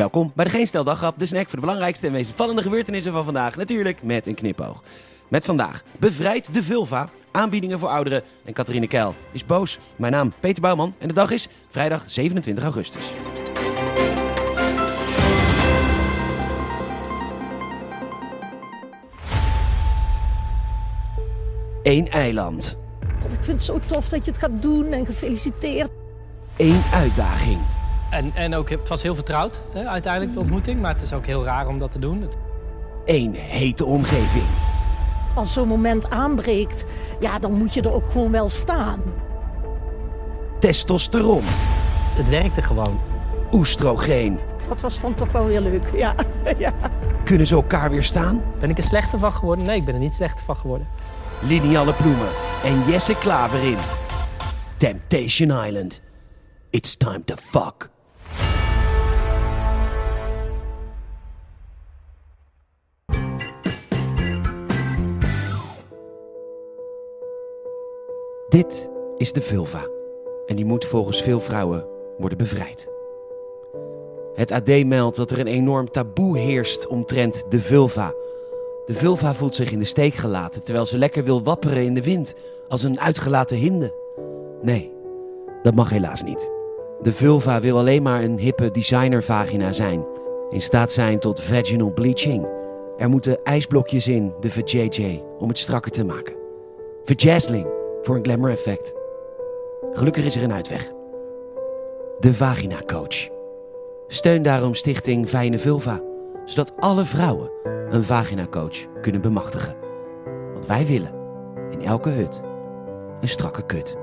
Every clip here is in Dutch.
Welkom bij de Geen Stel Daggrap, de snack voor de belangrijkste en meest opvallende gebeurtenissen van vandaag. Natuurlijk met een knipoog. Met vandaag bevrijd de vulva, aanbiedingen voor ouderen en Catharine Keil is boos. Mijn naam Peter Bouwman en de dag is vrijdag 27 augustus. Eén eiland. Ik vind het zo tof dat je het gaat doen en gefeliciteerd. Eén uitdaging. En, en ook, het was heel vertrouwd, hè, uiteindelijk de ontmoeting. Maar het is ook heel raar om dat te doen. Eén hete omgeving. Als zo'n moment aanbreekt, ja, dan moet je er ook gewoon wel staan. Testosteron. Het werkte gewoon. Oestrogeen. Dat was dan toch wel weer leuk, ja. ja. Kunnen ze elkaar weerstaan? Ben ik er slechter van geworden? Nee, ik ben er niet slechter van geworden. Linialle Ploemen en Jesse Klaver in Temptation Island. It's time to fuck. Dit is de vulva. En die moet volgens veel vrouwen worden bevrijd. Het AD meldt dat er een enorm taboe heerst omtrent de vulva. De vulva voelt zich in de steek gelaten terwijl ze lekker wil wapperen in de wind als een uitgelaten hinde. Nee, dat mag helaas niet. De vulva wil alleen maar een hippe designervagina zijn. In staat zijn tot vaginal bleaching. Er moeten ijsblokjes in, de VJJ, om het strakker te maken. Vajazzling, voor een glamour effect. Gelukkig is er een uitweg. De Vagina Coach. Steun daarom stichting Fijne Vulva, zodat alle vrouwen een vagina-coach kunnen bemachtigen. Want wij willen in elke hut een strakke kut.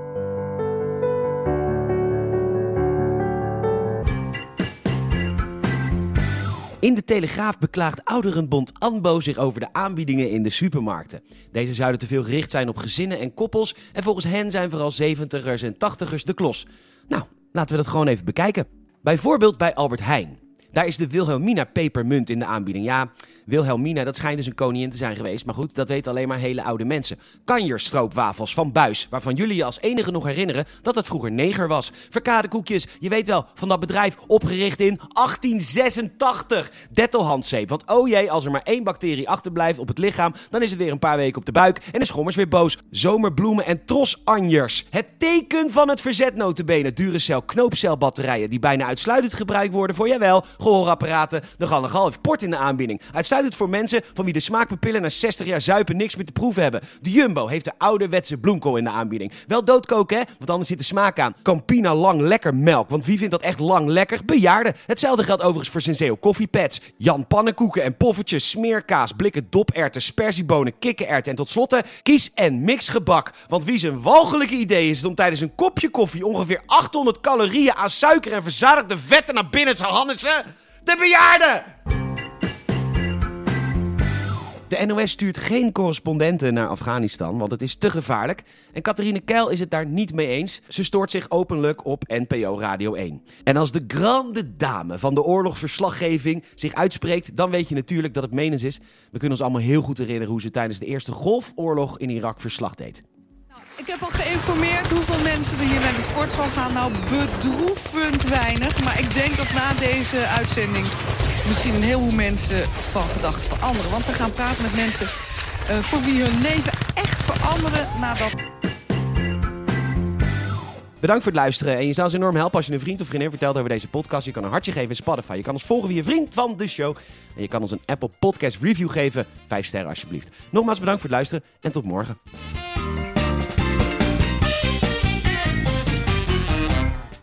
In de Telegraaf beklaagt ouderenbond ANBO zich over de aanbiedingen in de supermarkten. Deze zouden te veel gericht zijn op gezinnen en koppels en volgens hen zijn vooral 70ers en 80ers de klos. Nou, laten we dat gewoon even bekijken. Bijvoorbeeld bij Albert Heijn. Daar is de Wilhelmina pepermunt in de aanbieding. Ja, Wilhelmina, dat schijnt dus een koningin te zijn geweest. Maar goed, dat weten alleen maar hele oude mensen. Kanjer stroopwafels van Buis, waarvan jullie je als enige nog herinneren dat het vroeger neger was. Verkade koekjes, je weet wel, van dat bedrijf opgericht in 1886. Dettelhandzeep, want oh jee, als er maar één bacterie achterblijft op het lichaam, dan is het weer een paar weken op de buik en de schommers weer boos. Zomerbloemen en trosanjers. Het teken van het verzet notabene. Duracell knoopcelbatterijen die bijna uitsluitend gebruikt worden voor, jawel, gehoorapparaten. De Gallegal heeft port in de aanbieding. Uitsluitend voor mensen van wie de smaakpapillen na 60 jaar zuipen niks meer te proeven hebben. De Jumbo heeft de ouderwetse bloemkool in de aanbieding. Wel doodkoken, hè? Want anders zit de smaak aan. Campina lang lekker melk. Want wie vindt dat echt lang lekker? Bejaarden. Hetzelfde geldt overigens voor Senseo koffiepads. Jan pannenkoeken en poffertjes, smeerkaas, blikken doperwten, sperziebonen, kikkererwten en tot slotte kies- en mixgebak. Want wie zijn walgelijke idee is om tijdens een kopje koffie ongeveer 800 calorieën aan suiker en verzadigde vetten naar binnen te hannetsen? De bejaarden! De NOS stuurt geen correspondenten naar Afghanistan, want het is te gevaarlijk. En Catharine Keil is het daar niet mee eens. Ze stoort zich openlijk op NPO Radio 1. En als de grande dame van de oorlogverslaggeving zich uitspreekt, dan weet je natuurlijk dat het menens is. We kunnen ons allemaal heel goed herinneren hoe ze tijdens de Eerste Golfoorlog in Irak verslag deed. Ik heb al geïnformeerd hoeveel mensen er hier naar de sportschool gaan. Nou, bedroevend weinig. Maar ik denk dat na deze uitzending misschien een heleboel mensen van gedachten veranderen. Want we gaan praten met mensen eh, voor wie hun leven echt veranderen nadat... Bedankt voor het luisteren en je zou ons enorm helpen als je een vriend of vriendin vertelt over deze podcast. Je kan een hartje geven in Spotify. Je kan ons volgen via vriend van de show. En je kan ons een Apple Podcast review geven. Vijf sterren alsjeblieft. Nogmaals bedankt voor het luisteren en tot morgen.